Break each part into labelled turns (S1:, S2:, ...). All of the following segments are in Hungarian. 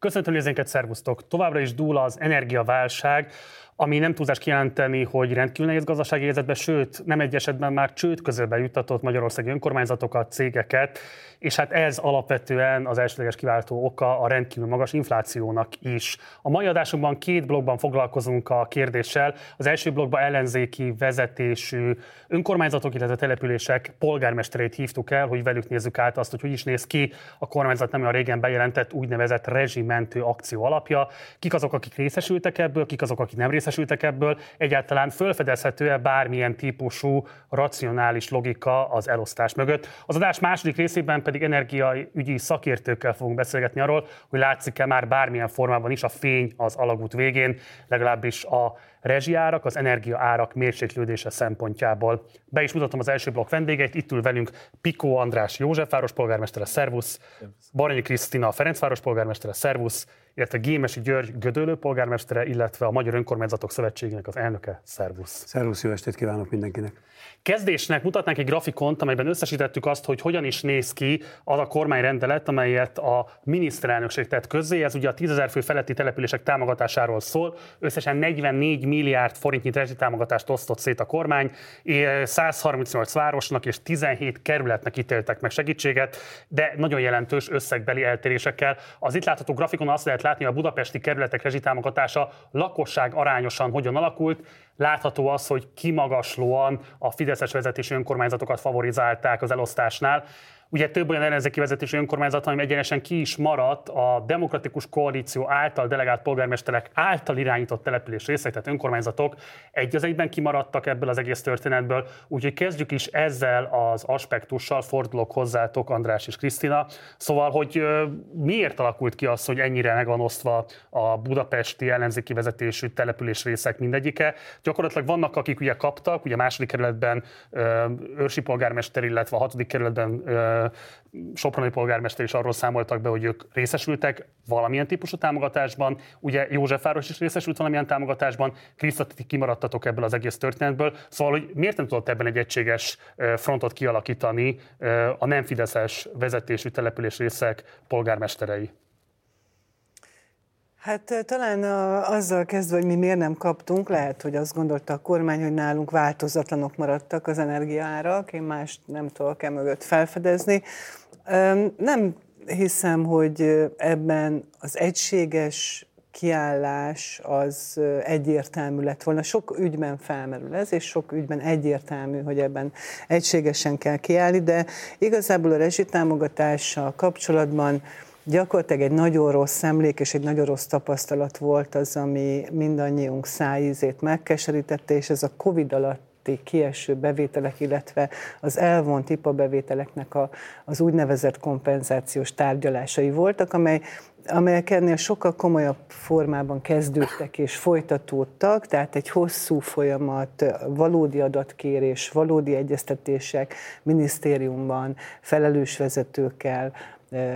S1: Köszöntöm nézőinket, szervusztok! Továbbra is dúl az energiaválság, ami nem túlzás kijelenteni, hogy rendkívül nehéz gazdasági helyzetben, sőt, nem egy esetben már csőd közölbe juttatott magyarországi önkormányzatokat, cégeket, és hát ez alapvetően az elsődleges kiváltó oka a rendkívül magas inflációnak is. A mai adásunkban két blogban foglalkozunk a kérdéssel. Az első blogban ellenzéki vezetésű önkormányzatok, illetve települések polgármesterét hívtuk el, hogy velük nézzük át azt, hogy hogy is néz ki a kormányzat nem olyan régen bejelentett úgynevezett rezsimentő akció alapja. Kik azok, akik részesültek ebből, kik azok, akik nem részesültek ebből, egyáltalán felfedezhető-e bármilyen típusú racionális logika az elosztás mögött. Az adás második részében pedig energiaügyi szakértőkkel fogunk beszélgetni arról, hogy látszik-e már bármilyen formában is a fény az alagút végén, legalábbis a rezsiárak, az energiaárak mérséklődése szempontjából. Be is mutatom az első blokk vendégeit, itt ül velünk Pikó András Józsefváros polgármestere, szervusz, Baranyi Krisztina Ferencváros polgármestere, szervusz, illetve Gémesi György Gödöllő polgármestere, illetve a Magyar Önkormányzatok Szövetségének az elnöke, szervusz.
S2: Szervusz, jó estét kívánok mindenkinek.
S1: Kezdésnek mutatnánk egy grafikont, amelyben összesítettük azt, hogy hogyan is néz ki az a kormányrendelet, amelyet a miniszterelnökség tett közzé. Ez ugye a 10 fő feletti települések támogatásáról szól. Összesen 44 milliárd forintnyi támogatást osztott szét a kormány, 138 városnak és 17 kerületnek ítéltek meg segítséget, de nagyon jelentős összegbeli eltérésekkel. Az itt látható grafikon azt lehet látni, hogy a budapesti kerületek rezsitámogatása lakosság arányosan hogyan alakult. Látható az, hogy kimagaslóan a Fideszes vezetésű önkormányzatokat favorizálták az elosztásnál. Ugye több olyan ellenzéki vezetési önkormányzat, ami egyenesen ki is maradt a demokratikus koalíció által delegált polgármesterek által irányított település részek, tehát önkormányzatok egy az egyben kimaradtak ebből az egész történetből. Úgyhogy kezdjük is ezzel az aspektussal, fordulok hozzátok András és Krisztina. Szóval, hogy miért alakult ki az, hogy ennyire meg van osztva a budapesti ellenzéki vezetésű település részek mindegyike? Gyakorlatilag vannak, akik ugye kaptak, ugye második kerületben őrsi polgármester, illetve a hatodik kerületben Soproni polgármester is arról számoltak be, hogy ők részesültek valamilyen típusú támogatásban. Ugye Józsefváros is részesült valamilyen támogatásban, Kriszta, kimaradtatok ebből az egész történetből. Szóval, hogy miért nem tudott ebben egy egységes frontot kialakítani a nem fideszes vezetésű település részek polgármesterei?
S3: Hát talán a, azzal kezdve, hogy mi miért nem kaptunk, lehet, hogy azt gondolta a kormány, hogy nálunk változatlanok maradtak az energiaárak, én más nem tudok e mögött felfedezni. Nem hiszem, hogy ebben az egységes kiállás az egyértelmű lett volna. Sok ügyben felmerül ez, és sok ügyben egyértelmű, hogy ebben egységesen kell kiállni, de igazából a rezsitámogatással kapcsolatban gyakorlatilag egy nagyon rossz emlék és egy nagyon rossz tapasztalat volt az, ami mindannyiunk szájízét megkeserítette, és ez a Covid alatt kieső bevételek, illetve az elvont IPA bevételeknek a, az úgynevezett kompenzációs tárgyalásai voltak, amely amelyek ennél sokkal komolyabb formában kezdődtek és folytatódtak, tehát egy hosszú folyamat, valódi adatkérés, valódi egyeztetések minisztériumban, felelős vezetőkkel,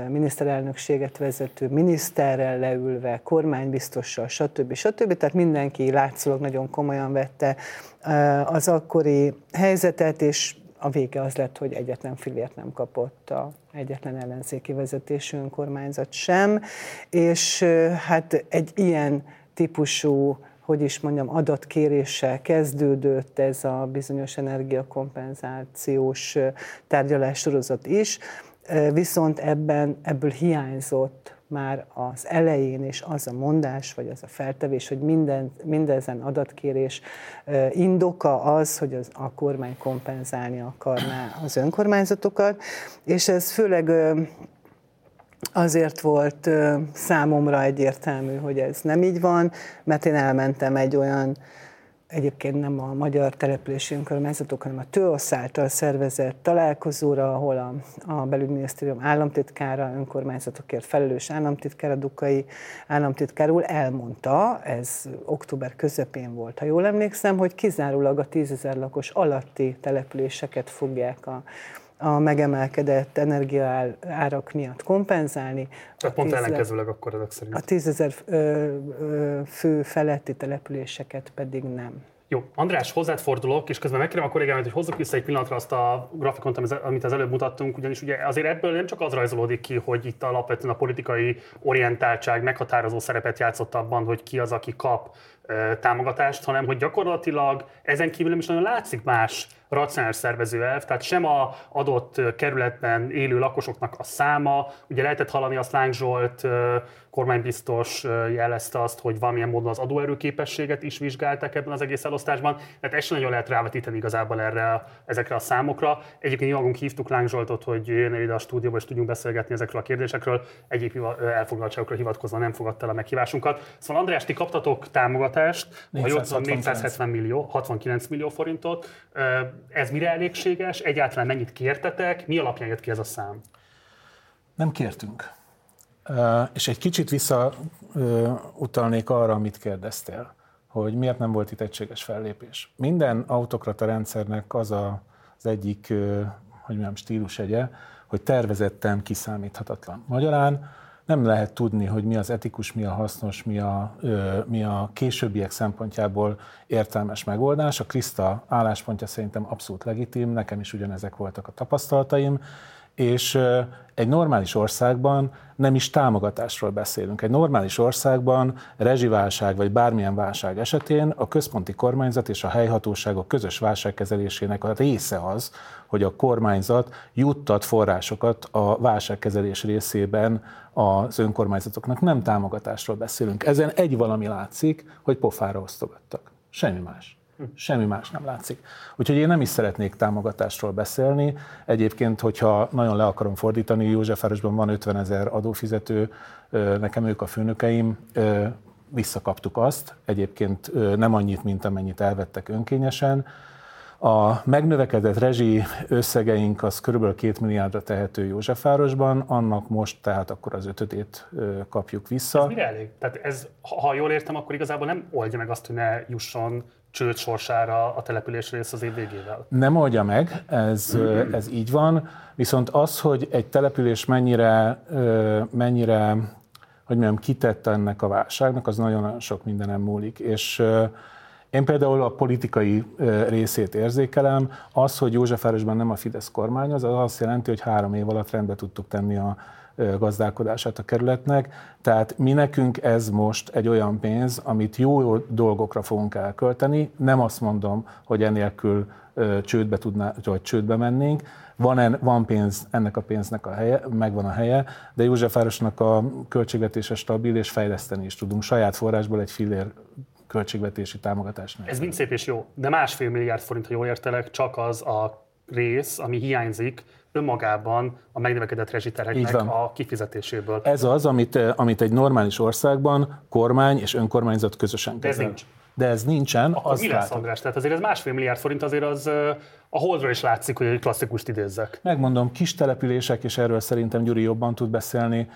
S3: miniszterelnökséget vezető miniszterrel leülve, kormánybiztossal, stb. stb. Tehát mindenki látszólag nagyon komolyan vette az akkori helyzetet, és a vége az lett, hogy egyetlen filért nem kapott a egyetlen ellenzéki vezetésű önkormányzat sem, és hát egy ilyen típusú hogy is mondjam, adatkéréssel kezdődött ez a bizonyos energiakompenzációs tárgyalássorozat is, viszont ebben, ebből hiányzott már az elején is az a mondás, vagy az a feltevés, hogy minden, mindezen adatkérés indoka az, hogy az, a kormány kompenzálni akarná az önkormányzatokat, és ez főleg azért volt számomra egyértelmű, hogy ez nem így van, mert én elmentem egy olyan egyébként nem a magyar települési önkormányzatok, hanem a TÖOSZ által szervezett találkozóra, ahol a, a belügyminisztérium államtitkára, önkormányzatokért felelős államtitkára, Dukai államtitkár elmondta, ez október közepén volt, ha jól emlékszem, hogy kizárólag a tízezer lakos alatti településeket fogják a a megemelkedett energiaárak miatt kompenzálni.
S1: Tehát pont ellenkezőleg akkor ezek szerint.
S3: A tízezer fő feletti településeket pedig nem.
S1: Jó, András, hozzád fordulok, és közben megkérem a kollégámat, hogy hozzuk vissza egy pillanatra azt a grafikont, amit az előbb mutattunk, ugyanis ugye azért ebből nem csak az rajzolódik ki, hogy itt alapvetően a politikai orientáltság meghatározó szerepet játszott abban, hogy ki az, aki kap támogatást, hanem hogy gyakorlatilag ezen kívül nem is nagyon látszik más racionális szervező elv, tehát sem a adott kerületben élő lakosoknak a száma, ugye lehetett hallani azt Láng Zsolt kormánybiztos jelezte azt, hogy valamilyen módon az adóerőképességet is vizsgálták ebben az egész elosztásban, tehát ezt sem nagyon lehet rávetíteni igazából erre, ezekre a számokra. Egyébként mi magunk hívtuk Láng Zsoltot, hogy jöjjön ide a stúdióba, és tudjunk beszélgetni ezekről a kérdésekről. Egyéb elfoglaltságokra hivatkozva nem fogadta el a meghívásunkat. Szóval András, ti kaptatok támogatást, ha jól 470 millió, 69 millió forintot. Ez mire elégséges? Egyáltalán mennyit kértetek? Mi alapján jött ki ez a szám?
S4: Nem kértünk. És egy kicsit visszautalnék arra, amit kérdeztél, hogy miért nem volt itt egységes fellépés. Minden autokrata rendszernek az a, az egyik, hogy mondjam, stílusegye, hogy tervezetten kiszámíthatatlan. Magyarán nem lehet tudni, hogy mi az etikus, mi a hasznos, mi a, mi a későbbiek szempontjából értelmes megoldás. A Krista álláspontja szerintem abszolút legitim, nekem is ugyanezek voltak a tapasztalataim, és egy normális országban nem is támogatásról beszélünk. Egy normális országban rezsiválság vagy bármilyen válság esetén a központi kormányzat és a helyhatóságok közös válságkezelésének a része az, hogy a kormányzat juttat forrásokat a válságkezelés részében az önkormányzatoknak. Nem támogatásról beszélünk. Ezen egy valami látszik, hogy pofára osztogattak. Semmi más. Semmi más nem látszik. Úgyhogy én nem is szeretnék támogatásról beszélni. Egyébként, hogyha nagyon le akarom fordítani, Józsefvárosban van 50 ezer adófizető, nekem ők a főnökeim, visszakaptuk azt, egyébként nem annyit, mint amennyit elvettek önkényesen. A megnövekedett rezsi összegeink az kb. 2 milliárdra tehető Józsefvárosban, annak most tehát akkor az ötödét kapjuk vissza.
S1: Ez mire elég? Tehát ez, ha jól értem, akkor igazából nem oldja meg azt, hogy ne jusson csőd sorsára a település rész az év végével?
S4: Nem oldja meg, ez, ez így van, viszont az, hogy egy település mennyire, mennyire hogy mondjam, kitette ennek a válságnak, az nagyon-nagyon sok mindenem múlik. És én például a politikai részét érzékelem. Az, hogy Józsefvárosban nem a Fidesz kormányoz, az azt jelenti, hogy három év alatt rendbe tudtuk tenni a gazdálkodását a kerületnek. Tehát mi nekünk ez most egy olyan pénz, amit jó dolgokra fogunk elkölteni. Nem azt mondom, hogy enélkül csődbe, tudná, vagy csődbe mennénk. Van, en, van pénz, ennek a pénznek a helye, megvan a helye, de Józsefvárosnak a költségvetése stabil, és fejleszteni is tudunk. Saját forrásból egy fillér költségvetési támogatás.
S1: Ez mind szép és jó, de másfél milliárd forint, ha jól értelek, csak az a rész, ami hiányzik önmagában a megnövekedett rezsiterheknek a kifizetéséből.
S4: Ez az, amit, eh, amit egy normális országban kormány és önkormányzat közösen
S1: kezel. De ez nincs.
S4: De ez nincsen.
S1: Akkor az mi lesz, András? Tehát azért ez másfél milliárd forint, azért az a holdról is látszik, hogy egy klasszikust idézzek.
S4: Megmondom, kis települések, és erről szerintem Gyuri jobban tud beszélni,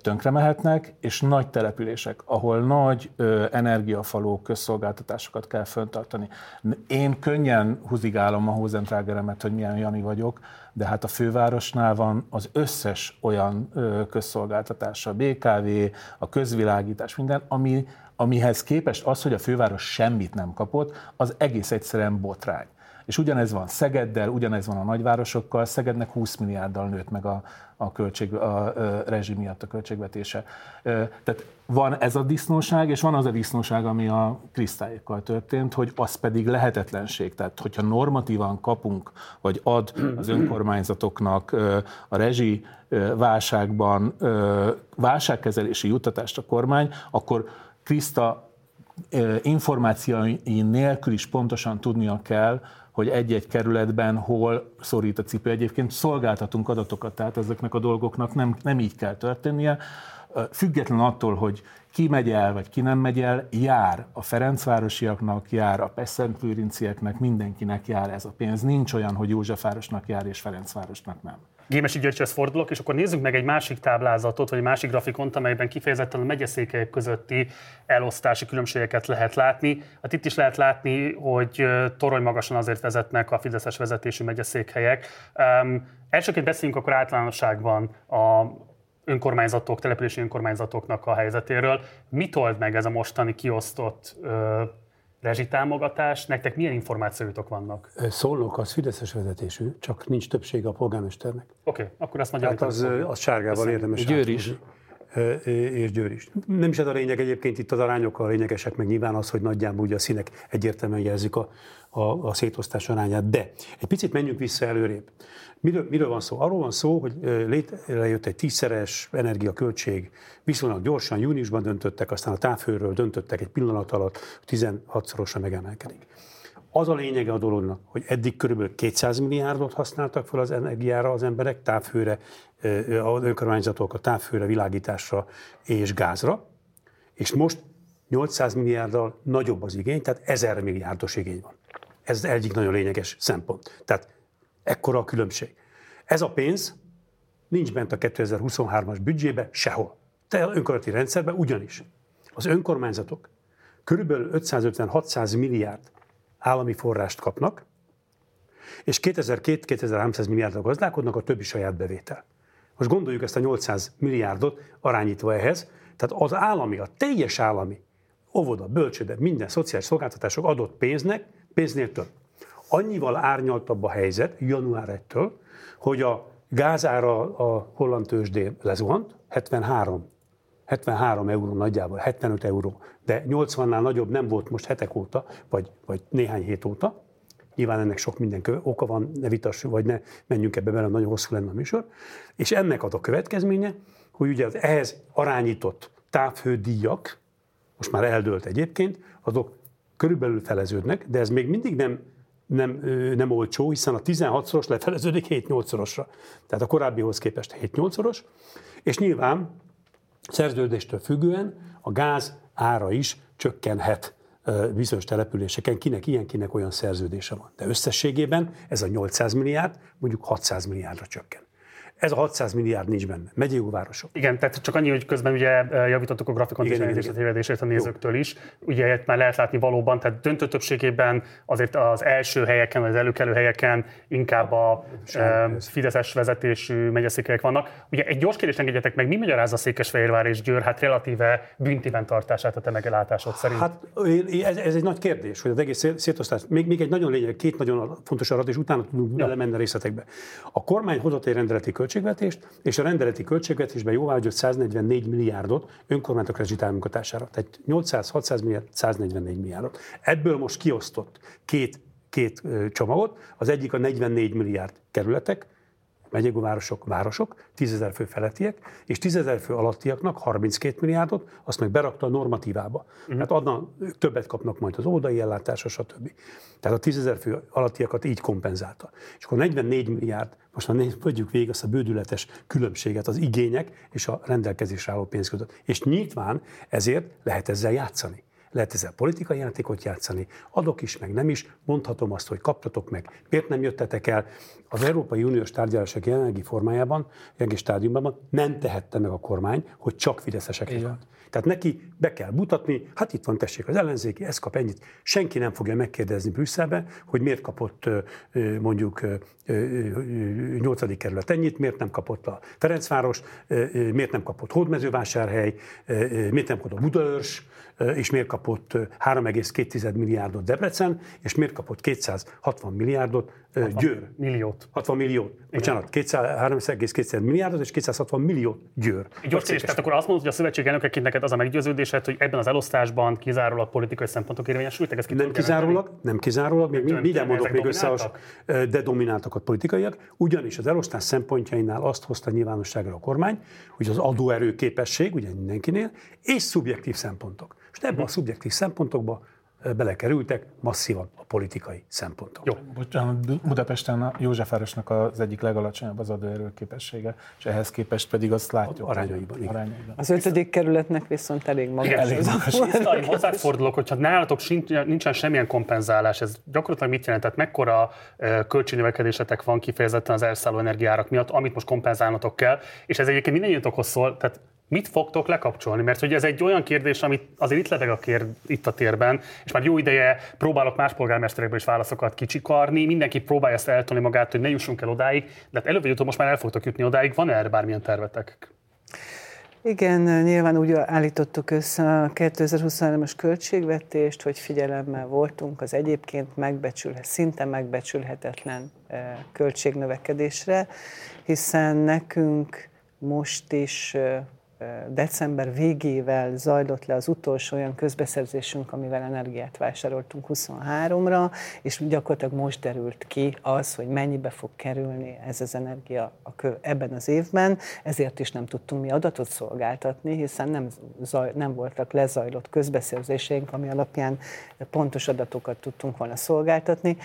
S4: tönkre mehetnek, és nagy települések, ahol nagy energiafaló közszolgáltatásokat kell föntartani. Én könnyen húzigálom a Hózentrágeremet, hogy milyen Jani vagyok, de hát a fővárosnál van az összes olyan közszolgáltatás, a BKV, a közvilágítás, minden, ami, amihez képest az, hogy a főváros semmit nem kapott, az egész egyszerűen botrány. És ugyanez van Szegeddel, ugyanez van a nagyvárosokkal, Szegednek 20 milliárddal nőtt meg a, a, költség, a, a rezsi miatt a költségvetése. Tehát van ez a disznóság, és van az a disznóság, ami a kristályékkal történt, hogy az pedig lehetetlenség. Tehát, hogyha normatívan kapunk, vagy ad az önkormányzatoknak a rezsi válságban válságkezelési juttatást a kormány, akkor Kriszta információi nélkül is pontosan tudnia kell, hogy egy-egy kerületben hol szorít a cipő. Egyébként szolgáltatunk adatokat, tehát ezeknek a dolgoknak nem, nem így kell történnie. Független attól, hogy ki megy el, vagy ki nem megy el, jár a Ferencvárosiaknak, jár a Peszentfőrincieknek, mindenkinek jár ez a pénz. Nincs olyan, hogy Józsefvárosnak jár és Ferencvárosnak nem.
S1: Gémesi Györgyhöz fordulok, és akkor nézzük meg egy másik táblázatot, vagy egy másik grafikont, amelyben kifejezetten a megyeszékelyek közötti elosztási különbségeket lehet látni. Hát itt is lehet látni, hogy torony magasan azért vezetnek a Fideszes vezetésű megyeszékhelyek. Um, elsőként beszéljünk akkor általánosságban a önkormányzatok, települési önkormányzatoknak a helyzetéről. Mit old meg ez a mostani kiosztott rezsitámogatás, nektek milyen információitok vannak?
S2: Szolnok az Fideszes vezetésű, csak nincs többsége a polgármesternek.
S1: Oké, okay, akkor ezt
S2: magyarul. Hát az, az sárgával érdemes.
S5: Győr is.
S2: És Győr is. Nem is ez a lényeg egyébként, itt az arányok a lényegesek, meg nyilván az, hogy nagyjából ugye a színek egyértelműen jelzik a, a, a szétosztás arányát. De egy picit menjünk vissza előrébb. Miről, miről van szó? Arról van szó, hogy létrejött egy tízszeres energiaköltség, viszonylag gyorsan, júniusban döntöttek, aztán a távhőről döntöttek egy pillanat alatt, 16-szorosra megemelkedik. Az a lényege a dolognak, hogy eddig kb. 200 milliárdot használtak fel az energiára az emberek, távhőre, az önkormányzatok a távhőre, világításra és gázra, és most 800 milliárddal nagyobb az igény, tehát 1000 milliárdos igény van. Ez egyik nagyon lényeges szempont. Tehát ekkora a különbség. Ez a pénz nincs bent a 2023-as büdzsébe sehol. Te önkormányzati rendszerben ugyanis. Az önkormányzatok körülbelül 550-600 milliárd állami forrást kapnak, és 2200-2300 milliárdra gazdálkodnak, a többi saját bevétel. Most gondoljuk ezt a 800 milliárdot arányítva ehhez, tehát az állami, a teljes állami, óvoda, bölcsőde, minden szociális szolgáltatások adott pénznek, pénznél több. Annyival árnyaltabb a helyzet január 1-től, hogy a gázára a holland tőzsdén lezuhant, 73 73 euró nagyjából, 75 euró, de 80-nál nagyobb nem volt most hetek óta, vagy, vagy néhány hét óta. Nyilván ennek sok minden köve, oka van, ne vitassuk, vagy ne menjünk ebbe bele, nagyon hosszú lenne a műsor. És ennek ad a következménye, hogy ugye az ehhez arányított távhődíjak, most már eldőlt egyébként, azok körülbelül feleződnek, de ez még mindig nem, nem, nem olcsó, hiszen a 16-szoros lefeleződik 7-8-szorosra. Tehát a korábbihoz képest 7-8-szoros, és nyilván szerződéstől függően a gáz ára is csökkenhet bizonyos településeken, kinek ilyen, kinek olyan szerződése van. De összességében ez a 800 milliárd mondjuk 600 milliárdra csökken. Ez a 600 milliárd nincs benne. Megyei városok.
S1: Igen, tehát csak annyi, hogy közben ugye javítottuk a grafikon igen, és a tévedését a nézőktől is. Ugye már lehet látni valóban, tehát döntő többségében azért az első helyeken, vagy az előkelő helyeken inkább a e, Fideszes vezetésű megyeszékelyek vannak. Ugye egy gyors kérdést engedjetek meg, mi magyarázza Székesfehérvár és Győr hát relatíve büntiven tartását a te megelátásod szerint?
S2: Hát ez, ez, egy nagy kérdés, hogy az egész szétosztás. Még, még egy nagyon lényeg, két nagyon fontos adat, és utána tudunk ja. a részletekbe. A kormány hozott egy rendeleti költségvetést, és a rendeleti költségvetésben jóváhagyott 144 milliárdot önkormányzatok rezsi támogatására. Tehát 800-600 milliárd, 144 milliárdot. Ebből most kiosztott két, két csomagot, az egyik a 44 milliárd kerületek, megyegú városok, városok, 10 ezer fő felettiek, és 10 ezer fő alattiaknak 32 milliárdot, azt meg berakta a normatívába. Uh-huh. Hát adna, többet kapnak majd az oldai ellátásra, stb. Tehát a 10 ezer fő alattiakat így kompenzálta. És akkor 44 milliárd, most már vegyük végig azt a bődületes különbséget az igények és a rendelkezésre álló pénz között. És nyilván ezért lehet ezzel játszani lehet ezzel politikai játékot játszani, adok is, meg nem is, mondhatom azt, hogy kaptatok meg, miért nem jöttetek el. Az Európai Uniós tárgyalások jelenlegi formájában, jelenlegi stádiumban nem tehette meg a kormány, hogy csak fideszesek van. Tehát neki be kell mutatni, hát itt van tessék az ellenzéki, ez kap ennyit. Senki nem fogja megkérdezni Brüsszelbe, hogy miért kapott mondjuk 8. kerület ennyit, miért nem kapott a Ferencváros, miért nem kapott Hódmezővásárhely, miért nem kapott a Budaörs, és miért kapott 3,2 milliárdot Debrecen, és miért kapott 260 milliárdot 60 Győr.
S1: Milliót.
S2: 60 milliót. Bocsánat, 3,2 milliárdot és 260 milliót Győr.
S1: Gyors kérdés, tehát akkor azt mondod, hogy a szövetség elnökeként neked az a meggyőződésed, hogy ebben az elosztásban kizárólag politikai szempontok érvényesültek? Ezt
S2: nem kizárólag, nem kizárólag, még minden mondok még össze, de domináltak a politikaiak, ugyanis az elosztás szempontjainál azt hozta nyilvánosságra a kormány, hogy az adóerő képesség, ugye mindenkinél, és szubjektív szempontok. És ebben a szubjektív szempontokba belekerültek masszívan a politikai szempontok.
S4: Jó. Bocsánat, Budapesten a Józsefvárosnak az egyik legalacsonyabb az adóerő képessége, és ehhez képest pedig azt látjuk.
S2: Arányaiban,
S3: igen. arányaiban. Az ötödik kerületnek viszont elég magas. Igen, elég
S1: magas. Hozzáfordulok, hogyha nálatok nincsen semmilyen kompenzálás, ez gyakorlatilag mit jelent? Tehát mekkora költségnövekedésetek van kifejezetten az elszálló energiárak miatt, amit most kompenzálnotok kell, és ez egyébként mindennyiatokhoz szól, tehát mit fogtok lekapcsolni? Mert hogy ez egy olyan kérdés, amit azért itt lebeg a kér, itt a térben, és már jó ideje próbálok más polgármesterekből is válaszokat kicsikarni, mindenki próbálja ezt eltolni magát, hogy ne jussunk el odáig, de hát előbb most már el fogtok jutni odáig, van-e erre bármilyen tervetek?
S3: Igen, nyilván úgy állítottuk össze a 2023-as költségvetést, hogy figyelemmel voltunk az egyébként megbecsülhet, szinte megbecsülhetetlen eh, költségnövekedésre, hiszen nekünk most is eh, december végével zajlott le az utolsó olyan közbeszerzésünk, amivel energiát vásároltunk 23-ra, és gyakorlatilag most derült ki az, hogy mennyibe fog kerülni ez az energia a kö, ebben az évben, ezért is nem tudtunk mi adatot szolgáltatni, hiszen nem, zaj, nem voltak lezajlott közbeszerzéseink, ami alapján pontos adatokat tudtunk volna szolgáltatni.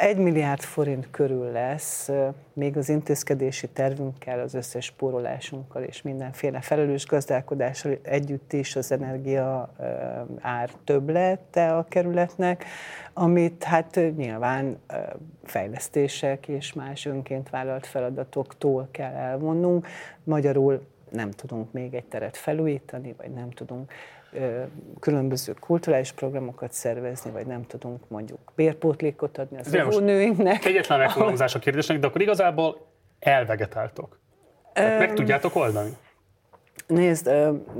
S3: Egy milliárd forint körül lesz, még az intézkedési tervünkkel, az összes spórolásunkkal és mindenféle felelős gazdálkodással együtt is az energia ár többlete a kerületnek, amit hát nyilván fejlesztések és más önként vállalt feladatoktól kell elvonnunk. Magyarul nem tudunk még egy teret felújítani, vagy nem tudunk különböző kulturális programokat szervezni, vagy nem tudunk mondjuk bérpótlékot adni az nőinknek.
S1: Egyetlen megfogalmazás a kérdésnek, de akkor igazából elvegetáltok. Tehát meg tudjátok oldani?
S3: Nézd,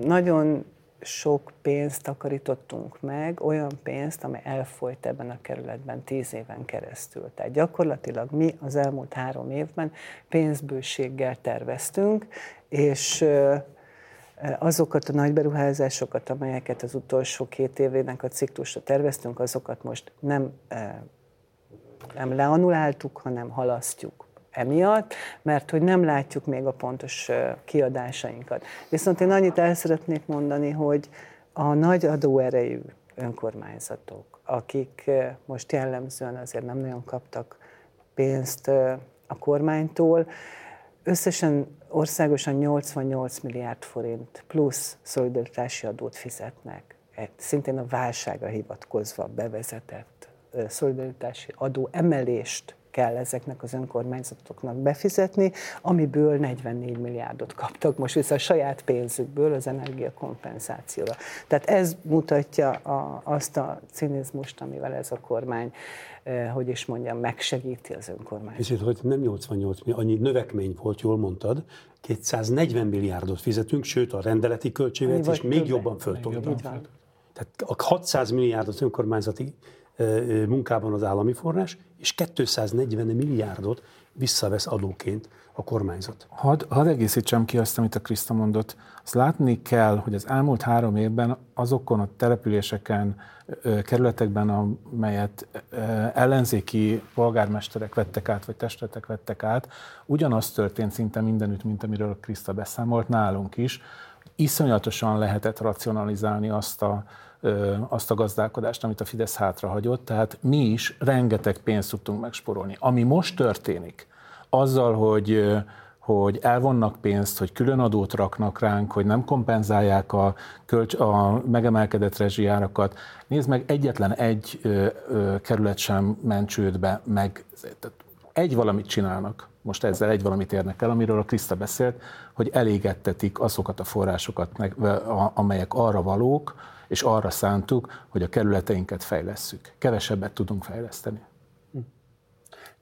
S3: nagyon sok pénzt takarítottunk meg, olyan pénzt, ami elfolyt ebben a kerületben tíz éven keresztül. Tehát gyakorlatilag mi az elmúlt három évben pénzbőséggel terveztünk, és azokat a nagy beruházásokat, amelyeket az utolsó két évének a ciklusra terveztünk, azokat most nem, nem leanuláltuk, hanem halasztjuk emiatt, mert hogy nem látjuk még a pontos kiadásainkat. Viszont én annyit el szeretnék mondani, hogy a nagy adóerejű önkormányzatok, akik most jellemzően azért nem nagyon kaptak pénzt a kormánytól, összesen országosan 88 milliárd forint plusz szolidaritási adót fizetnek. Szintén a válságra hivatkozva bevezetett szolidaritási adó emelést kell ezeknek az önkormányzatoknak befizetni, amiből 44 milliárdot kaptak most vissza a saját pénzükből az energiakompenzációra. Tehát ez mutatja a, azt a cinizmust, amivel ez a kormány, eh, hogy is mondjam, megsegíti az önkormányzatot.
S2: És hogy nem 88 annyi növekmény volt, jól mondtad, 240 milliárdot fizetünk, sőt a rendeleti költségvetés még jobban föltolta. Tehát a 600 milliárdot önkormányzati munkában az állami forrás, és 240 milliárdot visszavesz adóként a kormányzat.
S4: Hadd had egészítsem ki azt, amit a Kriszta mondott. Azt látni kell, hogy az elmúlt három évben azokon a településeken, kerületekben, amelyet ellenzéki polgármesterek vettek át, vagy testületek vettek át, ugyanaz történt szinte mindenütt, mint amiről Kriszta beszámolt nálunk is. Iszonyatosan lehetett racionalizálni azt a azt a gazdálkodást, amit a Fidesz hátrahagyott, tehát mi is rengeteg pénzt tudtunk megsporolni. Ami most történik, azzal, hogy hogy elvonnak pénzt, hogy külön adót raknak ránk, hogy nem kompenzálják a, kölcs, a megemelkedett rezsijárakat. Nézd meg, egyetlen egy ö, kerület sem ment csődbe, meg tehát egy valamit csinálnak, most ezzel egy valamit érnek el, amiről a Kriszta beszélt, hogy elégettetik azokat a forrásokat, amelyek arra valók, és arra szántuk, hogy a kerületeinket fejlesszük. Kevesebbet tudunk fejleszteni.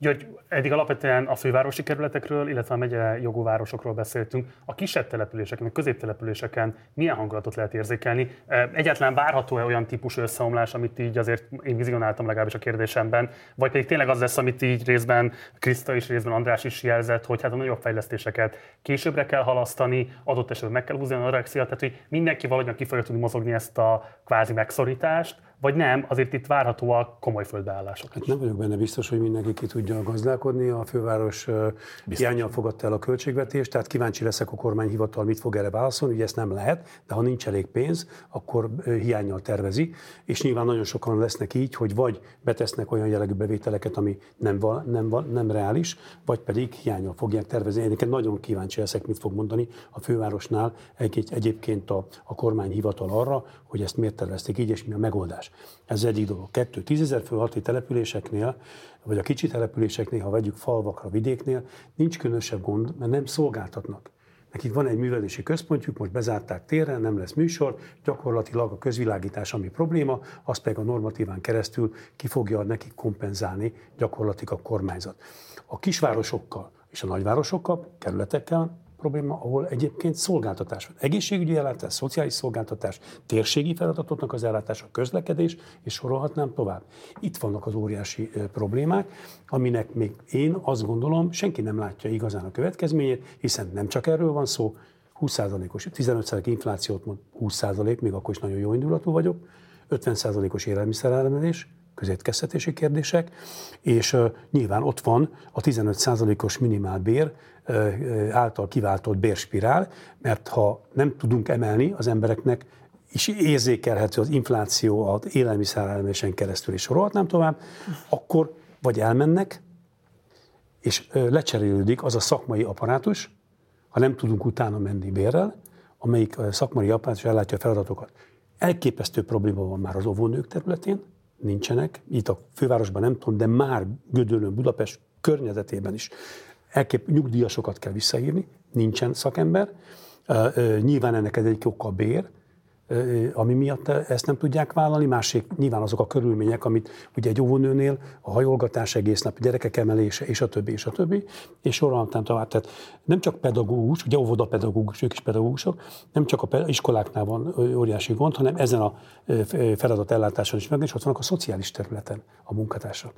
S1: György, eddig alapvetően a fővárosi kerületekről, illetve a megye jogú városokról beszéltünk. A kisebb településeken, a középtelepüléseken milyen hangulatot lehet érzékelni? Egyáltalán várható-e olyan típusú összeomlás, amit így azért én vizionáltam legalábbis a kérdésemben, vagy pedig tényleg az lesz, amit így részben Kriszta és részben András is jelzett, hogy hát a nagyobb fejlesztéseket későbbre kell halasztani, adott esetben meg kell húzni a anorexia, tehát hogy mindenki valahogyan ki fogja tudni mozogni ezt a kvázi megszorítást, vagy nem, azért itt várhatóak komoly földbeállások.
S2: Hát nem vagyok benne biztos, hogy mindenki ki tudja gazdálkodni. A főváros hiányjal fogadta el a költségvetést, tehát kíváncsi leszek a kormányhivatal mit fog erre válaszolni, ugye ezt nem lehet, de ha nincs elég pénz, akkor hiányjal tervezi, és nyilván nagyon sokan lesznek így, hogy vagy betesznek olyan jellegű bevételeket, ami nem, nem, nem reális, vagy pedig hiányjal fogják tervezni. Én nagyon kíváncsi leszek, mit fog mondani a fővárosnál egy, egyébként a, a kormányhivatal arra, hogy ezt miért tervezték így, és mi a megoldás. Ez egyik dolog. Kettő, tízezer fő alatti településeknél, vagy a kicsi településeknél, ha vegyük falvakra, vidéknél, nincs különösebb gond, mert nem szolgáltatnak. Nekik van egy művelési központjuk, most bezárták térre, nem lesz műsor, gyakorlatilag a közvilágítás, ami probléma, az pedig a normatíván keresztül ki fogja nekik kompenzálni gyakorlatilag a kormányzat. A kisvárosokkal és a nagyvárosokkal, kerületekkel probléma, ahol egyébként szolgáltatás van. Egészségügyi ellátás, szociális szolgáltatás, térségi feladatoknak az ellátása, közlekedés, és sorolhatnám tovább. Itt vannak az óriási problémák, aminek még én azt gondolom, senki nem látja igazán a következményét, hiszen nem csak erről van szó, 20%-os, 15% inflációt mond 20%, még akkor is nagyon jó indulatú vagyok, 50%-os élelmiszerelemelés, közétkeztetési kérdések, és nyilván ott van a 15%-os minimálbér által kiváltott bérspirál, mert ha nem tudunk emelni az embereknek, és érzékelhető az infláció az élelmiszerelemésen keresztül, és sorolhatnám tovább, akkor vagy elmennek, és lecserélődik az a szakmai apparátus, ha nem tudunk utána menni bérrel, amelyik szakmai apparátus ellátja a feladatokat. Elképesztő probléma van már az óvónők területén, nincsenek. Itt a fővárosban nem tudom, de már Gödöllőn, Budapest környezetében is elkép, nyugdíjasokat kell visszaírni, nincsen szakember. Nyilván ennek egy oka a bér, ami miatt ezt nem tudják vállalni, másik nyilván azok a körülmények, amit ugye egy óvónőnél, a hajolgatás egész nap, gyerekek emelése, és a többi, és a többi, és sorolhatnám tovább. Tehát nem csak pedagógus, ugye óvodapedagógus, ők is pedagógusok, nem csak a iskoláknál van óriási gond, hanem ezen a feladat ellátáson is meg, és ott vannak a szociális területen a munkatársak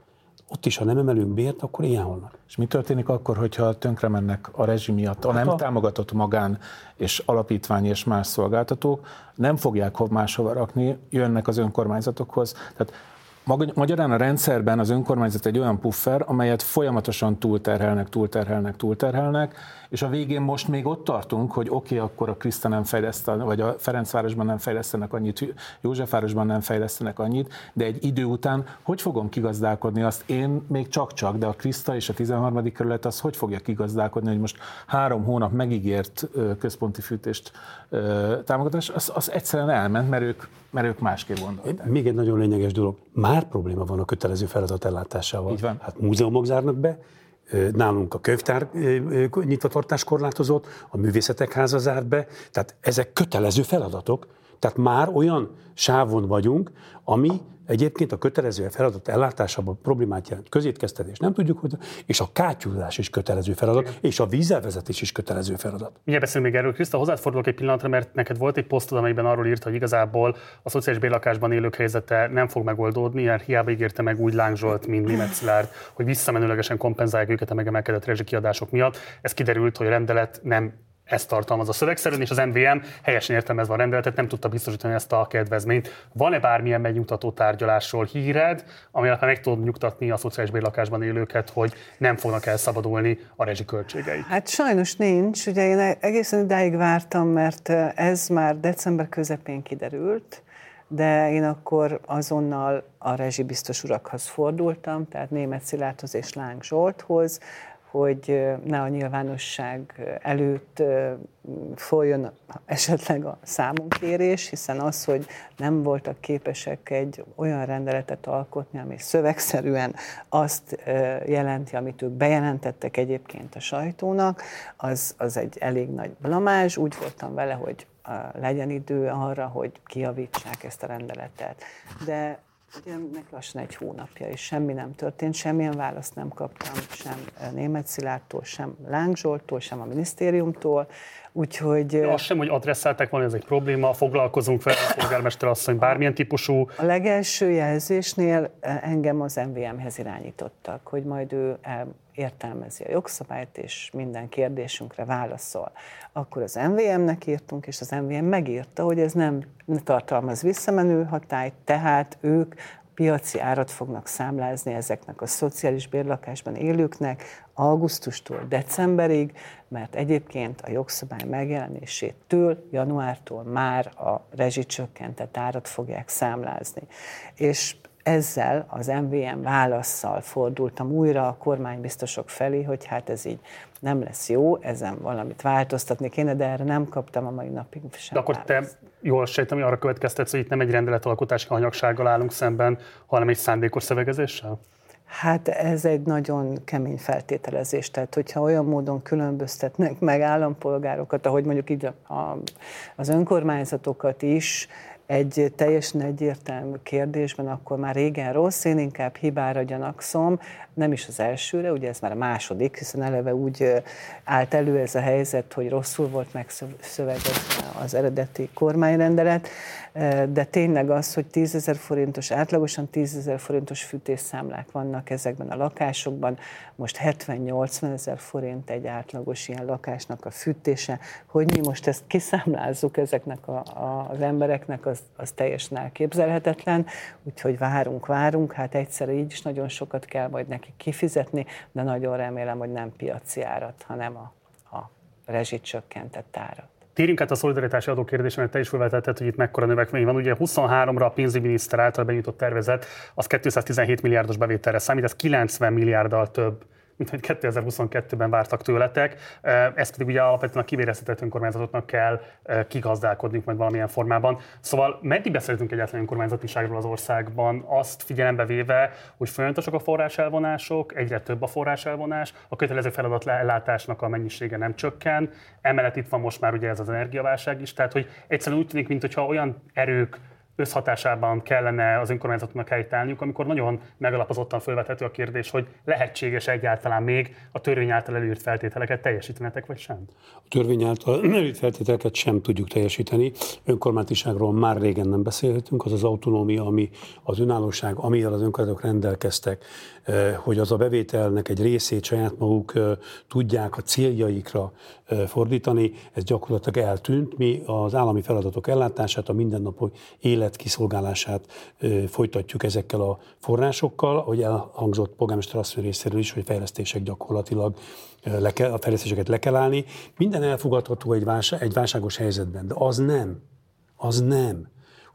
S2: ott is, ha nem emelünk bért, akkor ilyen holnak.
S4: És mi történik akkor, hogyha tönkre mennek a rezsi miatt, a hát nem a... támogatott magán és alapítvány és más szolgáltatók, nem fogják máshova rakni, jönnek az önkormányzatokhoz. Tehát Magyarán a rendszerben az önkormányzat egy olyan puffer, amelyet folyamatosan túlterhelnek, túlterhelnek, túlterhelnek, és a végén most még ott tartunk, hogy oké, okay, akkor a Kriszta nem fejleszt, vagy a Ferencvárosban nem fejlesztenek annyit, Józsefvárosban nem fejlesztenek annyit, de egy idő után hogy fogom kigazdálkodni azt én még csak-csak, de a Kriszta és a 13. kerület az hogy fogja kigazdálkodni, hogy most három hónap megígért központi fűtést támogatás, az, az egyszerűen elment, mert ők, mert ők másképp gondolták.
S2: Még egy nagyon lényeges dolog. Már probléma van a kötelező feladat ellátásával. Így van. Hát múzeumok zárnak be, Nálunk a könyvtár nyitvatartás korlátozott, a művészetek háza zárt be, tehát ezek kötelező feladatok. Tehát már olyan sávon vagyunk, ami egyébként a kötelező feladat ellátásában problémát jelent. Közétkeztetés nem tudjuk, hogy és a kátyúzás is kötelező feladat, Igen. és a vízelvezetés is kötelező feladat.
S1: Milyen beszélünk még erről, Kriszta, hozzád fordulok egy pillanatra, mert neked volt egy posztod, amelyben arról írt, hogy igazából a szociális bérlakásban élők helyzete nem fog megoldódni, mert hiába ígérte meg úgy Láng Zsolt, mint Német Szilárd, hogy visszamenőlegesen kompenzálják őket a megemelkedett rezsikiadások miatt. Ez kiderült, hogy a rendelet nem ezt tartalmaz a szövegszerűen, és az MVM helyesen értelmezve a rendeletet nem tudta biztosítani ezt a kedvezményt. Van-e bármilyen megnyugtató tárgyalásról híred, ami alapján meg tud nyugtatni a szociális bérlakásban élőket, hogy nem fognak elszabadulni a rezsiköltségei?
S3: Hát sajnos nincs. Ugye én egészen idáig vártam, mert ez már december közepén kiderült, de én akkor azonnal a rezsibiztos urakhoz fordultam, tehát Német Szilárdhoz és Láng Zsolthoz, hogy ne a nyilvánosság előtt folyjon esetleg a számunkérés, hiszen az, hogy nem voltak képesek egy olyan rendeletet alkotni, ami szövegszerűen azt jelenti, amit ők bejelentettek egyébként a sajtónak, az, az egy elég nagy blamás. Úgy voltam vele, hogy legyen idő arra, hogy kiavítsák ezt a rendeletet. De ennek lassan egy hónapja, és semmi nem történt, semmilyen választ nem kaptam, sem Német Szilárdtól, sem Láng Zsoltól, sem a minisztériumtól, úgyhogy...
S1: De azt sem, hogy adresszálták volna, ez egy probléma, foglalkozunk vele, a polgármester asszony, bármilyen típusú...
S3: A legelső jelzésnél engem az MVM-hez irányítottak, hogy majd ő el, értelmezi a jogszabályt, és minden kérdésünkre válaszol. Akkor az MVM-nek írtunk, és az MVM megírta, hogy ez nem tartalmaz visszamenő hatályt, tehát ők piaci árat fognak számlázni ezeknek a szociális bérlakásban élőknek augusztustól decemberig, mert egyébként a jogszabály megjelenésétől, januártól már a rezsicsökkentett árat fogják számlázni. És ezzel az MVM válaszsal fordultam újra a kormánybiztosok felé, hogy hát ez így nem lesz jó, ezen valamit változtatni kéne, de erre nem kaptam a mai napig sem
S1: De akkor választ. te jól sejtem, hogy arra következtetsz, hogy itt nem egy rendeletalkotási hanyagsággal állunk szemben, hanem egy szándékos szövegezéssel?
S3: Hát ez egy nagyon kemény feltételezés, tehát hogyha olyan módon különböztetnek meg állampolgárokat, ahogy mondjuk így a, az önkormányzatokat is, egy teljesen egyértelmű kérdésben, akkor már régen rossz, én inkább hibára gyanakszom, nem is az elsőre, ugye ez már a második, hiszen eleve úgy állt elő ez a helyzet, hogy rosszul volt megszövegezve az eredeti kormányrendelet, de tényleg az, hogy 10 ezer forintos, átlagosan 10 ezer forintos fűtésszámlák vannak ezekben a lakásokban, most 70-80 ezer forint egy átlagos ilyen lakásnak a fűtése, hogy mi most ezt kiszámlázzuk ezeknek a, a, az embereknek, az, az teljesen elképzelhetetlen, úgyhogy várunk, várunk, hát egyszer így is nagyon sokat kell majd nekik kifizetni, de nagyon remélem, hogy nem piaci árat, hanem a, a rezsicsökkentett árat.
S1: Térjünk át a szolidaritási adó kérdésre, mert te is felvetetted, hogy itt mekkora növekmény van. Ugye 23-ra a pénzügyminiszter által benyújtott tervezet, az 217 milliárdos bevételre számít, ez 90 milliárddal több mint hogy 2022-ben vártak tőletek. Ezt pedig ugye alapvetően a kivéreztetett önkormányzatoknak kell kigazdálkodni majd valamilyen formában. Szóval meddig beszéltünk egyáltalán önkormányzatiságról az országban, azt figyelembe véve, hogy folyamatosak a forráselvonások, egyre több a forráselvonás, a kötelező feladat ellátásnak a mennyisége nem csökken, emellett itt van most már ugye ez az energiaválság is, tehát hogy egyszerűen úgy tűnik, mintha olyan erők összhatásában kellene az önkormányzatoknak helytállniuk, amikor nagyon megalapozottan felvethető a kérdés, hogy lehetséges egyáltalán még a törvény által előírt feltételeket teljesítenetek, vagy sem?
S2: A törvény által előírt feltételeket sem tudjuk teljesíteni. Önkormányzatiságról már régen nem beszélhetünk, az az autonómia, ami az önállóság, amivel az önkormányzatok rendelkeztek, hogy az a bevételnek egy részét saját maguk tudják a céljaikra fordítani, ez gyakorlatilag eltűnt. Mi az állami feladatok ellátását, a mindennapi élet kiszolgálását folytatjuk ezekkel a forrásokkal, ahogy elhangzott polgármester asszony részéről is, hogy fejlesztések gyakorlatilag le kell, a fejlesztéseket le kell állni. Minden elfogadható egy, válság, egy válságos helyzetben, de az nem, az nem,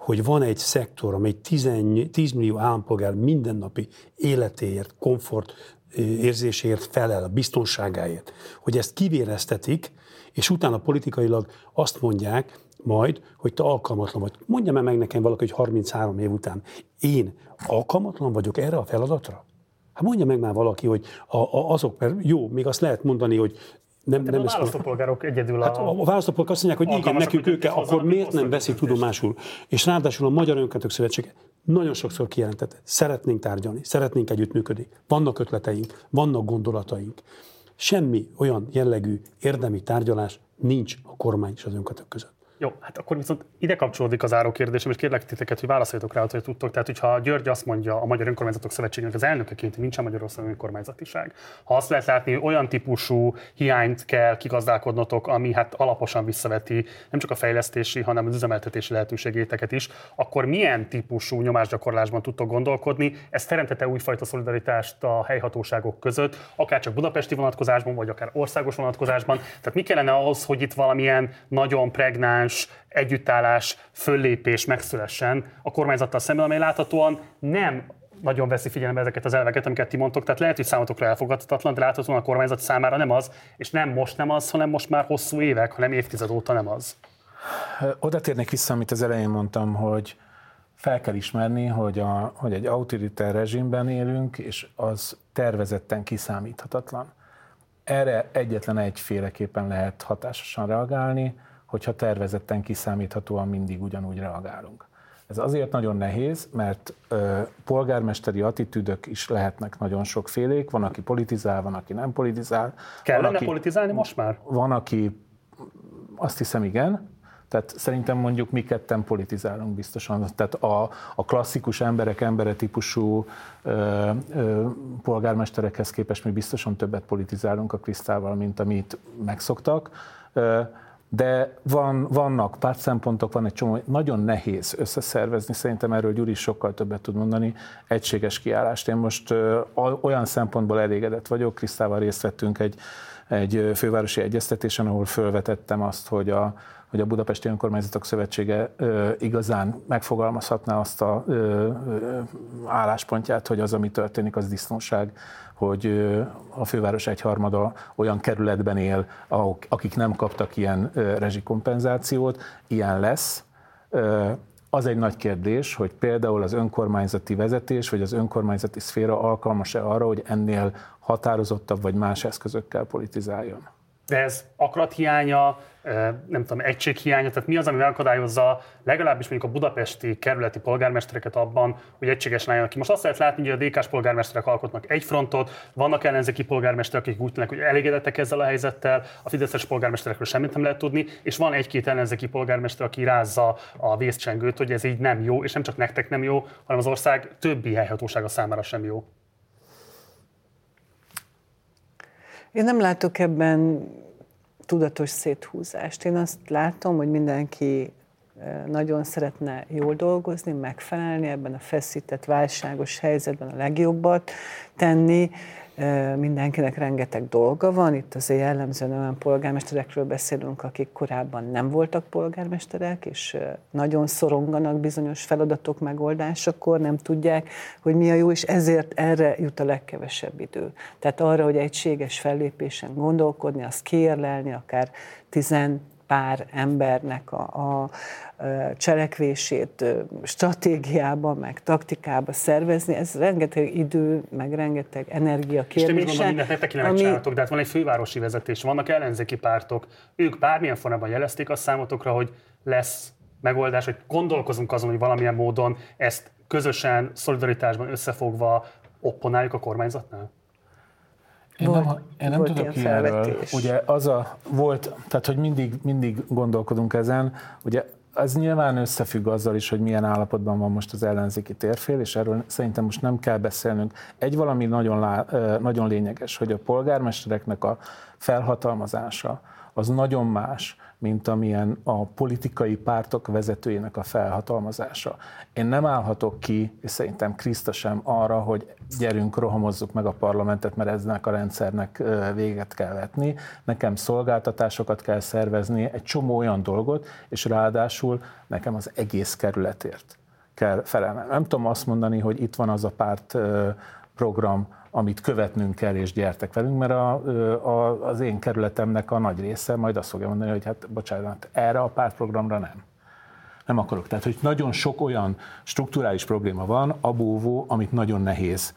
S2: hogy van egy szektor, amely 10, 10 millió állampolgár mindennapi életéért, komfort érzéséért felel, a biztonságáért, hogy ezt kivéreztetik, és utána politikailag azt mondják, majd, hogy te alkalmatlan vagy. Mondja meg, meg nekem valaki, hogy 33 év után én alkalmatlan vagyok erre a feladatra? Hát mondja meg már valaki, hogy a, a, azok, mert jó, még azt lehet mondani, hogy
S1: nem, nem a választópolgárok egyedül
S2: hát a... a választópolgárok azt mondják, hogy igen, nekünk ők, akkor miért nem veszik tudomásul? És ráadásul a Magyar Önkötök Szövetsége nagyon sokszor kijelentette, szeretnénk tárgyalni, szeretnénk együttműködni, vannak ötleteink, vannak gondolataink. Semmi olyan jellegű érdemi tárgyalás nincs a kormány és az önkötök között.
S1: Jó, hát akkor viszont ide kapcsolódik az áró kérdésem, és kérlek titeket, hogy válaszoljatok rá, hogy tudtok. Tehát, hogyha György azt mondja a Magyar Önkormányzatok Szövetségének az elnökeként, hogy nincsen Magyarországon önkormányzatiság. Ha azt lehet látni, hogy olyan típusú hiányt kell kigazdálkodnotok, ami hát alaposan visszaveti nem csak a fejlesztési, hanem az üzemeltetési lehetőségéteket is, akkor milyen típusú nyomásgyakorlásban tudtok gondolkodni? Ez teremtette újfajta szolidaritást a helyhatóságok között, akár csak budapesti vonatkozásban, vagy akár országos vonatkozásban. Tehát mi kellene ahhoz, hogy itt valamilyen nagyon pregnáns konzekvens együttállás, föllépés megszülessen a kormányzattal szemben, amely láthatóan nem nagyon veszi figyelembe ezeket az elveket, amiket ti mondtok. Tehát lehet, hogy számotokra elfogadhatatlan, de láthatóan a kormányzat számára nem az, és nem most nem az, hanem most már hosszú évek, hanem évtized óta nem az.
S4: Oda térnék vissza, amit az elején mondtam, hogy fel kell ismerni, hogy, a, hogy egy autoritár rezsimben élünk, és az tervezetten kiszámíthatatlan. Erre egyetlen egyféleképpen lehet hatásosan reagálni, hogyha tervezetten kiszámíthatóan mindig ugyanúgy reagálunk. Ez azért nagyon nehéz, mert ö, polgármesteri attitűdök is lehetnek nagyon sokfélék. Van, aki politizál, van, aki nem politizál.
S1: Kellene aki, politizálni most már?
S4: Van, aki azt hiszem igen, tehát szerintem mondjuk mi ketten politizálunk biztosan. Tehát a, a klasszikus emberek, embere típusú ö, ö, polgármesterekhez képest mi biztosan többet politizálunk a Krisztával, mint amit megszoktak. Ö, de van, vannak pártszempontok, van egy csomó, nagyon nehéz összeszervezni, szerintem erről Gyuri sokkal többet tud mondani, egységes kiállást. Én most olyan szempontból elégedett vagyok, Krisztával részt vettünk egy, egy fővárosi egyeztetésen, ahol felvetettem azt, hogy a, hogy a Budapesti Önkormányzatok Szövetsége ö, igazán megfogalmazhatná azt a ö, ö, álláspontját, hogy az, ami történik, az disznóság, hogy a főváros egyharmada olyan kerületben él, akik nem kaptak ilyen rezsikompenzációt, ilyen lesz. Az egy nagy kérdés, hogy például az önkormányzati vezetés, vagy az önkormányzati szféra alkalmas-e arra, hogy ennél határozottabb vagy más eszközökkel politizáljon.
S1: De ez akarathiánya, nem tudom, egységhiánya, tehát mi az, ami megakadályozza legalábbis mondjuk a budapesti kerületi polgármestereket abban, hogy egységesen álljanak ki. Most azt lehet látni, hogy a DK-s polgármesterek alkotnak egy frontot, vannak ellenzéki polgármesterek, akik úgy tűnnek, hogy elégedettek ezzel a helyzettel, a fideszes polgármesterekről semmit nem lehet tudni, és van egy-két ellenzéki polgármester, aki rázza a vészcsengőt, hogy ez így nem jó, és nem csak nektek nem jó, hanem az ország többi helyhatósága számára sem jó.
S3: Én nem látok ebben tudatos széthúzást. Én azt látom, hogy mindenki nagyon szeretne jól dolgozni, megfelelni ebben a feszített, válságos helyzetben a legjobbat tenni, mindenkinek rengeteg dolga van. Itt azért jellemzően olyan polgármesterekről beszélünk, akik korábban nem voltak polgármesterek, és nagyon szoronganak bizonyos feladatok megoldásakor, nem tudják, hogy mi a jó, és ezért erre jut a legkevesebb idő. Tehát arra, hogy egységes fellépésen gondolkodni, azt kérlelni, akár tizen pár embernek a, a cselekvését stratégiába, meg taktikába szervezni, ez rengeteg idő, meg rengeteg energia kérdése. És nem is
S1: gondolom, mindent neki nem ami... csináltok, de hát van egy fővárosi vezetés, vannak ellenzéki pártok, ők bármilyen formában jelezték a számotokra, hogy lesz megoldás, hogy gondolkozunk azon, hogy valamilyen módon ezt közösen, szolidaritásban összefogva opponáljuk a kormányzatnál?
S4: Én volt, nem, én nem tudok ilyenről. Ugye az a volt, tehát hogy mindig, mindig gondolkodunk ezen, ugye ez nyilván összefügg azzal is, hogy milyen állapotban van most az ellenzéki térfél, és erről szerintem most nem kell beszélnünk. Egy valami nagyon, lá, nagyon lényeges, hogy a polgármestereknek a felhatalmazása az nagyon más, mint amilyen a politikai pártok vezetőjének a felhatalmazása. Én nem állhatok ki, és szerintem Kriszta sem arra, hogy gyerünk, rohamozzuk meg a parlamentet, mert eznek a rendszernek véget kell vetni. Nekem szolgáltatásokat kell szervezni, egy csomó olyan dolgot, és ráadásul nekem az egész kerületért kell felelnem. Nem tudom azt mondani, hogy itt van az a párt program, amit követnünk kell, és gyertek velünk, mert a, a, az én kerületemnek a nagy része majd azt fogja mondani, hogy hát bocsánat, erre a pártprogramra nem. Nem akarok. Tehát, hogy nagyon sok olyan strukturális probléma van, abóvó, amit nagyon nehéz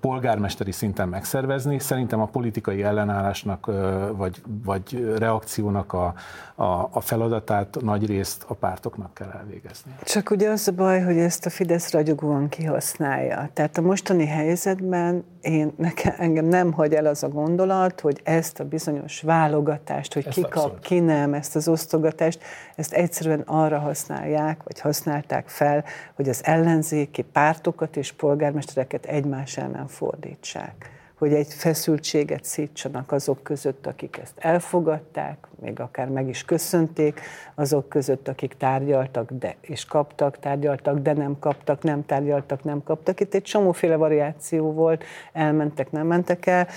S4: polgármesteri szinten megszervezni. Szerintem a politikai ellenállásnak vagy, vagy reakciónak a, a, a feladatát nagy részt a pártoknak kell elvégezni.
S3: Csak ugye az a baj, hogy ezt a Fidesz ragyogóan kihasználja. Tehát a mostani helyzetben én, nekem, engem nem hagy el az a gondolat, hogy ezt a bizonyos válogatást, hogy ezt ki kap, ki nem, ezt az osztogatást, ezt egyszerűen arra használják, vagy használták fel, hogy az ellenzéki pártokat és polgármestereket egymás ellen fordítsák hogy egy feszültséget szítsanak azok között, akik ezt elfogadták, még akár meg is köszönték, azok között, akik tárgyaltak de, és kaptak, tárgyaltak, de nem kaptak, nem tárgyaltak, nem kaptak. Itt egy csomóféle variáció volt, elmentek, nem mentek el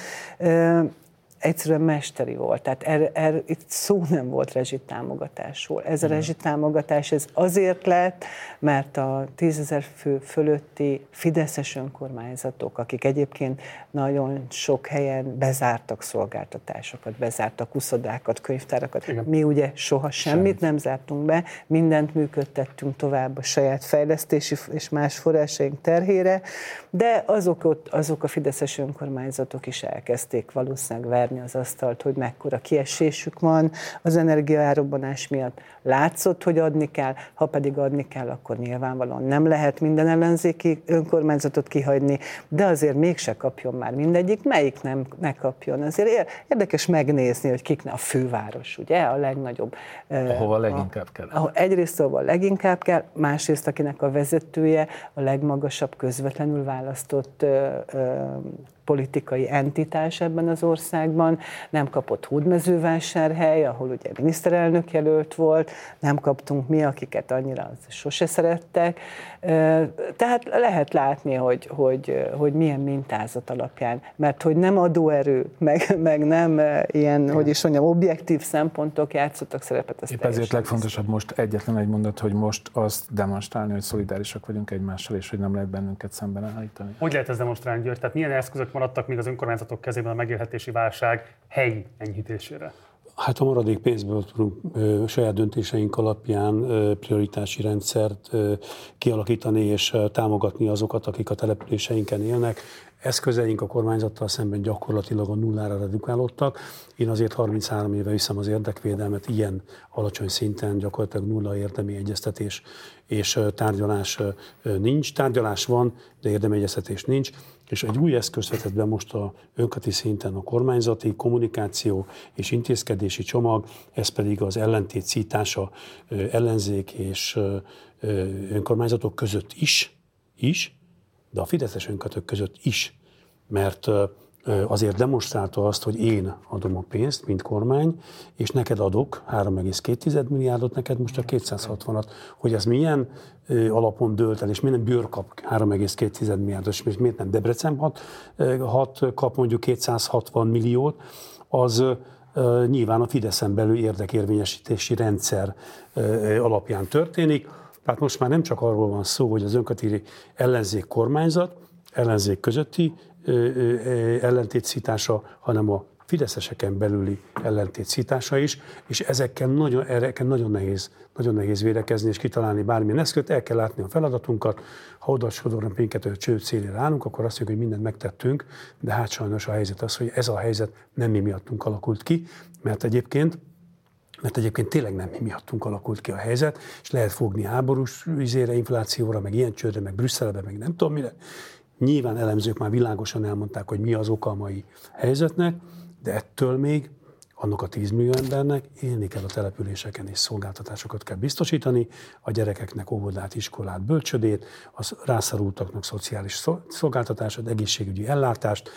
S3: egyszerűen mesteri volt. Tehát er, er, itt szó nem volt rezsitámogatásról. Ez a rezsitámogatás ez azért lett, mert a tízezer fő fölötti fideszes önkormányzatok, akik egyébként nagyon sok helyen bezártak szolgáltatásokat, bezártak uszodákat, könyvtárakat. Igen. Mi ugye soha semmit Semmit. nem zártunk be, mindent működtettünk tovább a saját fejlesztési és más forrásaink terhére, de azok, ott, azok a fideszes önkormányzatok is elkezdték valószínűleg verni az asztalt, hogy mekkora kiesésük van az energiaárobbanás miatt. Látszott, hogy adni kell, ha pedig adni kell, akkor nyilvánvalóan nem lehet minden ellenzéki önkormányzatot kihagyni, de azért mégse kapjon már mindegyik, melyik nem ne kapjon. Azért érdekes megnézni, hogy kiknek a főváros, ugye, a legnagyobb.
S4: Ahova leginkább kell.
S3: Ahol egyrészt ahova leginkább kell, másrészt akinek a vezetője a legmagasabb közvetlenül választott ö, ö, politikai entitás ebben az országban, nem kapott Hódmezővásárhely, ahol ugye miniszterelnök jelölt volt, nem kaptunk mi, akiket annyira sose szerettek. Tehát lehet látni, hogy, hogy, hogy milyen mintázat alapján, mert hogy nem adóerő, meg, meg nem ilyen, Igen. hogy is mondjam, objektív szempontok játszottak szerepet.
S4: Épp ezért legfontosabb most egyetlen egy mondat, hogy most azt demonstrálni, hogy szolidárisak vagyunk egymással, és hogy nem lehet bennünket szemben állítani.
S1: Hogy lehet ez demonstrálni, György? Tehát milyen eszközök maradtak még az önkormányzatok kezében a megélhetési válság helyi enyhítésére?
S2: Hát a maradék pénzből tudunk ö, saját döntéseink alapján ö, prioritási rendszert ö, kialakítani és ö, támogatni azokat, akik a településeinken élnek. eszközeink a kormányzattal szemben gyakorlatilag a nullára redukálódtak. Én azért 33 éve viszem az érdekvédelmet ilyen alacsony szinten, gyakorlatilag nulla érdemi egyeztetés és tárgyalás nincs. Tárgyalás van, de érdemi egyeztetés nincs és egy új eszköz vetett be most a önkati szinten a kormányzati kommunikáció és intézkedési csomag, ez pedig az ellentét szítása ellenzék és önkormányzatok között is, is, de a fideszes önkötök között is, mert azért demonstrálta azt, hogy én adom a pénzt, mint kormány, és neked adok 3,2 milliárdot, neked most a 260-at. Hogy ez milyen alapon dőlt el, és miért nem Bőr kap 3,2 milliárdot, és miért nem Debrecen hat, hat kap mondjuk 260 milliót, az nyilván a Fideszen belül érdekérvényesítési rendszer alapján történik. Tehát most már nem csak arról van szó, hogy az önkötéri ellenzék kormányzat, ellenzék közötti ellentétszítása, hanem a fideszeseken belüli ellentétszítása is, és ezekkel nagyon, ezekkel nagyon, nehéz, nagyon nehéz védekezni és kitalálni bármilyen eszközt, el kell látni a feladatunkat, ha oda sodornak minket a cső célére állunk, akkor azt mondjuk, hogy mindent megtettünk, de hát sajnos a helyzet az, hogy ez a helyzet nem mi miattunk alakult ki, mert egyébként mert egyébként tényleg nem mi miattunk alakult ki a helyzet, és lehet fogni háborús vizére, inflációra, meg ilyen csődre, meg Brüsszelbe, meg nem tudom mire, Nyilván elemzők már világosan elmondták, hogy mi az oka a mai helyzetnek, de ettől még annak a 10 millió embernek élni kell a településeken, és szolgáltatásokat kell biztosítani, a gyerekeknek óvodát, iskolát, bölcsödét, a rászorultaknak szociális szolgáltatásot, egészségügyi ellátást,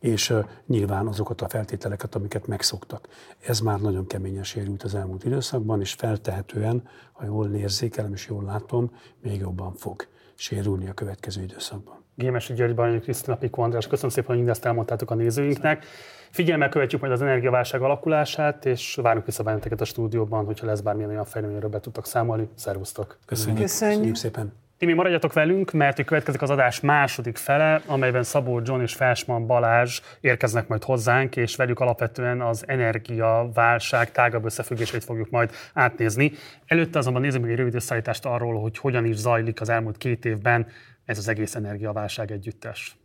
S2: és nyilván azokat a feltételeket, amiket megszoktak. Ez már nagyon keményen sérült az elmúlt időszakban, és feltehetően, ha jól érzékelem és jól látom, még jobban fog sérülni a következő időszakban.
S1: Gémesi György Bajnyi Krisztina Pikó András, köszönöm szépen, hogy mindezt elmondtátok a nézőinknek. Figyelemmel követjük majd az energiaválság alakulását, és várunk vissza benneteket a stúdióban, hogyha lesz bármilyen olyan fejleményről be tudtak számolni. Szervusztok!
S2: Köszönjük, Köszönjük. Köszönjük szépen!
S1: Timi, maradjatok velünk, mert következik az adás második fele, amelyben Szabó John és Felsman Balázs érkeznek majd hozzánk, és velük alapvetően az energiaválság tágabb összefüggését fogjuk majd átnézni. Előtte azonban nézzük meg egy rövid összeállítást arról, hogy hogyan is zajlik az elmúlt két évben ez az egész energiaválság együttes.